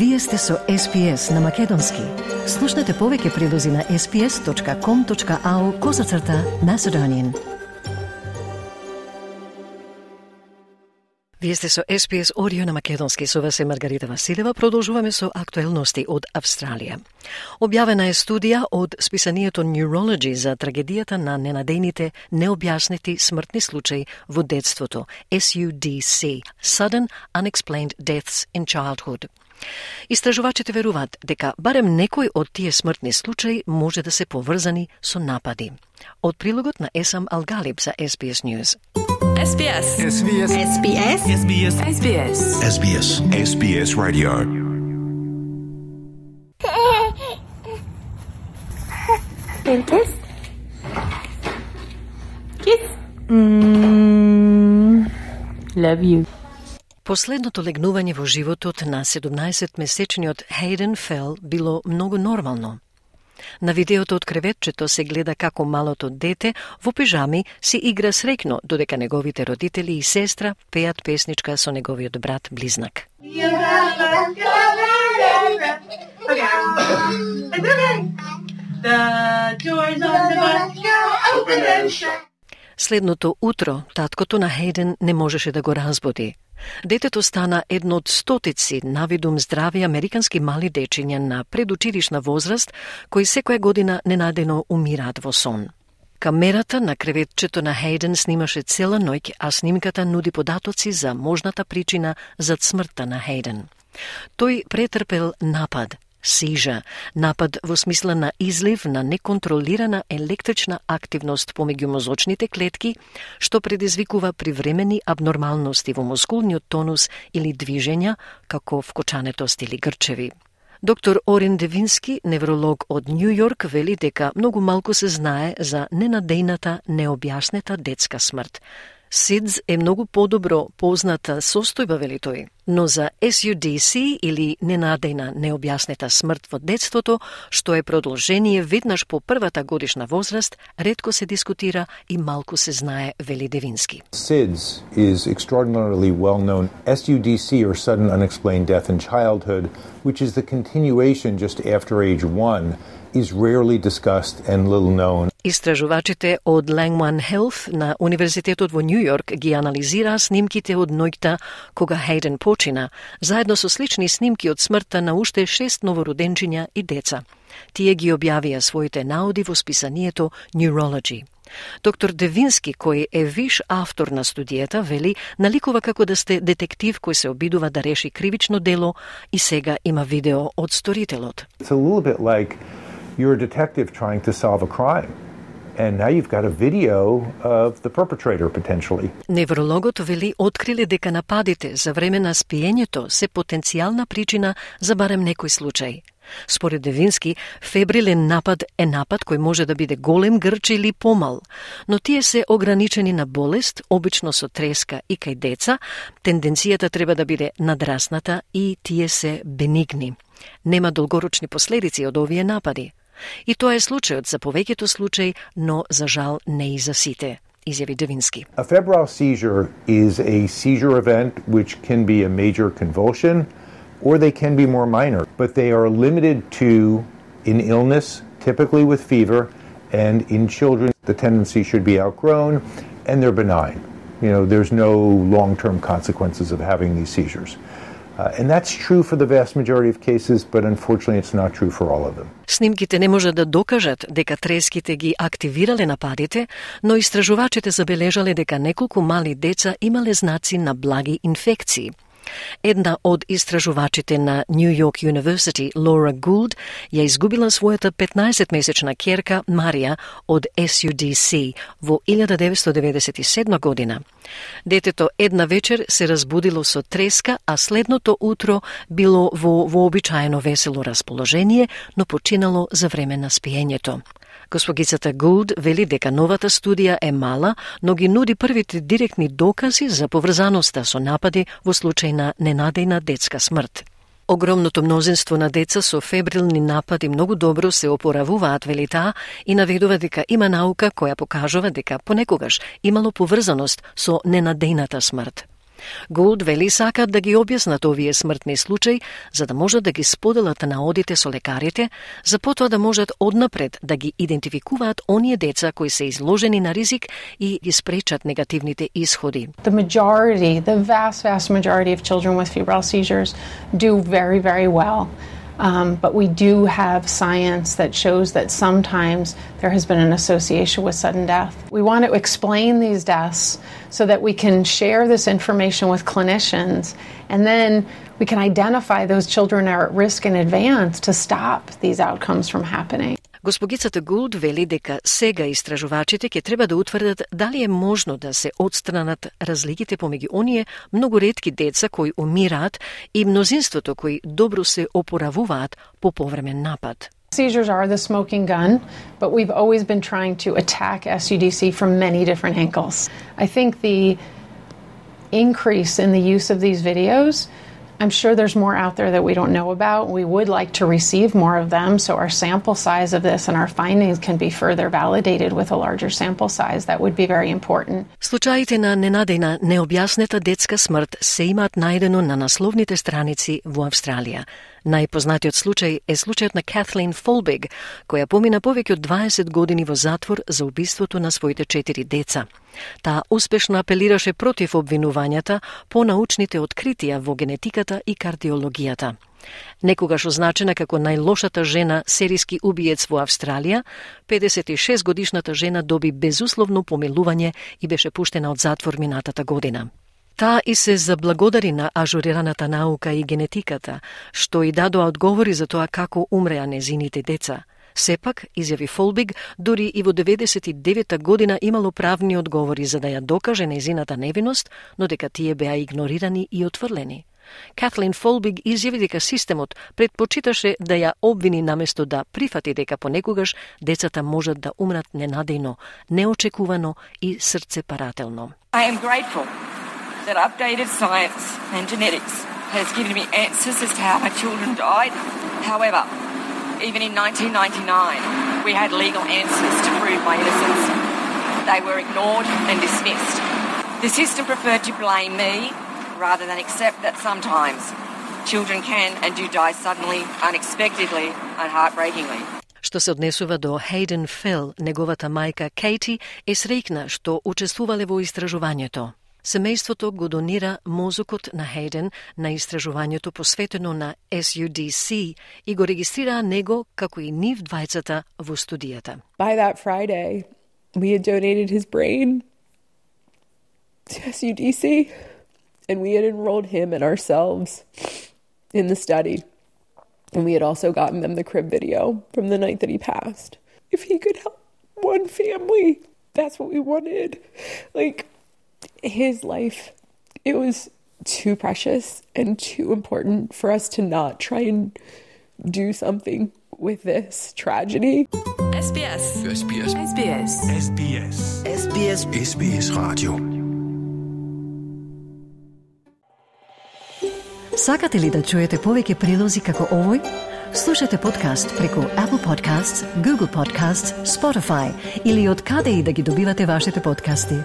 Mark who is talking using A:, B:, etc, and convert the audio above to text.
A: Вие сте со SPS на Македонски. Слушнете повеќе прилози на sps.com.au козацрта Macedonian. Вие сте со SPS Орио на Македонски, со вас е Маргарита Василева. Продолжуваме со актуелности од Австралија. Објавена е студија од списанието Neurology за трагедијата на ненадејните необјаснети смртни случаи во детството, SUDC, Sudden Unexplained Deaths in Childhood. Истражувачите веруваат дека барем некој од тие смртни случаи може да се поврзани со напади. Од прилогот на Есам Алгалиб за SBS News.
B: SBS. SBS. SBS. SBS. SBS.
C: SBS. SBS Radio.
D: Kiss. Kiss. Mm, love you.
A: Последното легнување во животот на 17-месечниот Хейден Фел било многу нормално. На видеото од креветчето се гледа како малото дете во пижами си игра срекно, додека неговите родители и сестра пеат песничка со неговиот брат близнак. Следното утро, таткото на Хейден не можеше да го разбуди. Детето стана едно од стотици навидум здрави американски мали дечиња на предучилишна возраст кои секоја година ненадено умираат во сон. Камерата на креветчето на Хейден снимаше цела ноќ, а снимката нуди податоци за можната причина за смртта на Хейден. Тој претрпел напад, сижа, напад во смисла на излив на неконтролирана електрична активност помеѓу мозочните клетки, што предизвикува привремени абнормалности во мускулниот тонус или движења, како вкочанетост или грчеви. Доктор Орин Девински, невролог од Нью Йорк, вели дека многу малку се знае за ненадејната необјаснета детска смрт. SIDS е многу подобро позната состојба, вели тој, но за SUDC или ненадејна необјаснета смрт во детството, што е продолжение веднаш по првата годишна возраст, редко се дискутира и малку се знае, вели Девински.
E: SIDS is extraordinarily well known. SUDC, or sudden unexplained death in childhood, which is the continuation just after age one, is rarely discussed and little known.
A: Истражувачите од Langman Health на Универзитетот во Нью Йорк ги анализираа снимките од ноќта кога Хейден почина, заедно со слични снимки од смртта на уште шест новороденчиња и деца. Тие ги објавија своите науди во списанието Neurology. Доктор Девински, кој е виш автор на студијата, вели, наликува како да сте детектив кој се обидува да реши кривично дело и сега има видео од сторителот.
E: It's a little bit like you're a detective trying to solve a crime. And now you've got a video of the perpetrator potentially.
A: Неврологот вели откриле дека нападите за време на спиењето се потенцијална причина за барем некој случај. Според Девински, фебрилен напад е напад кој може да биде голем, грч или помал, но тие се ограничени на болест, обично со треска и кај деца, тенденцијата треба да биде надрасната и тие се бенигни. Нема долгорочни последици од овие напади. И тоа е случајот за повеќето случаи, но за жал не и за сите изјави Девински.
E: A febrile seizure is a seizure event which can be a major convulsion or they can be more minor, but they are limited to in illness, typically with fever, and in children the tendency should be outgrown and they're benign. You know, there's no long-term consequences of having these seizures. Uh, and that's true for the vast majority of cases, but unfortunately it's not true for all of them.
A: Снимките не можат да докажат дека треските ги активирале нападите, но истражувачите забележале дека неколку мали деца имале знаци на благи инфекции. Една од истражувачите на Нью Йорк University, Лора Гулд, ја изгубила својата 15-месечна керка Марија од SUDC во 1997 година. Детето една вечер се разбудило со треска, а следното утро било во вообичаено весело расположение, но починало за време на спиењето. Госпогицата Гулд вели дека новата студија е мала, но ги нуди првите директни докази за поврзаноста со напади во случај на ненадејна детска смрт. Огромното мнозинство на деца со фебрилни напади многу добро се опоравуваат, вели таа, и наведува дека има наука која покажува дека понекогаш имало поврзаност со ненадејната смрт. Голд вели сакат да ги објаснат овие смртни случаи, за да можат да ги споделат наодите со лекарите, за потоа да можат однапред да ги идентификуваат оние деца кои се изложени на ризик и ги спречат негативните исходи.
F: The majority, the vast, vast majority of children with febrile seizures do very, very well. Um, but we do have science that shows that sometimes there has been an association with sudden death. We want to explain these deaths so that we can share this information with clinicians and then we can identify those children are at risk in advance to stop these outcomes from happening.
A: Госпогицата Гулд вели дека сега истражувачите ќе треба да утврдат дали е можно да се отстранат разликите помеѓу оние многу ретки деца кои умираат и мнозинството кои добро се опоравуваат по повремен напад.
F: Seizures are the smoking gun, but we've always been trying to attack SUDC from many different angles. I think the increase in the use of these videos I'm sure there's more out there that we don't know about. We would like to receive more of them so our sample size of this and our findings can be further validated with a larger sample size. That would be very important.
A: Случаите на ненадејна необјаснета детска смрт се имаат најдено на насловните страници во Австралија. Најпознатиот случај е случајот на Катлин Фолбег, која помина повеќе од 20 години во затвор за убиството на своите четири деца. Таа успешно апелираше против обвинувањата по научните откритија во генетиката и кардиологијата. Некогаш означена како најлошата жена серијски убиец во Австралија, 56 годишната жена доби безусловно помилување и беше пуштена од затвор минатата година. Таа и се заблагодари на ажурираната наука и генетиката, што и дадоа одговори за тоа како умреа незините деца. Сепак, изјави Фолбиг, дури и во 99-та година имало правни одговори за да ја докаже незината невиност, но дека тие беа игнорирани и отврлени. Катлин Фолбиг изјави дека системот предпочиташе да ја обвини наместо да прифати дека понекогаш децата можат да умрат ненадејно, неочекувано и срцепарателно.
G: I am grateful that updated science and genetics has given me answers as to how my children died. However, even in 1999, we had legal answers to prove my innocence. They were ignored and dismissed. The system preferred to blame me rather than accept that sometimes children can and do die suddenly, unexpectedly, and heartbreakingly.
A: Што се однесува до Хейден Фел, неговата мајка Кейти е среќна што учествувале во истражувањето. Семејството го донира мозокот на Хейден на истражувањето посветено на SUDC и го регистрираа него како и нив двајцата во студијата.
H: By that Friday, we had donated his brain to SUDC and we had enrolled him and ourselves in the study. And we had also gotten them the crib video from the night that he passed. If he could help one family, that's what we wanted. Like, his life, it was too precious and too important for us to not try and do something with this tragedy.
B: SBS. SBS. SBS.
C: SBS. SBS. SBS Radio.
A: Сакате ли да чуете повеќе прилози како овој? Слушате подкаст преку Apple Podcasts, Google Podcasts, Spotify или од каде и да ги добивате вашите подкасти.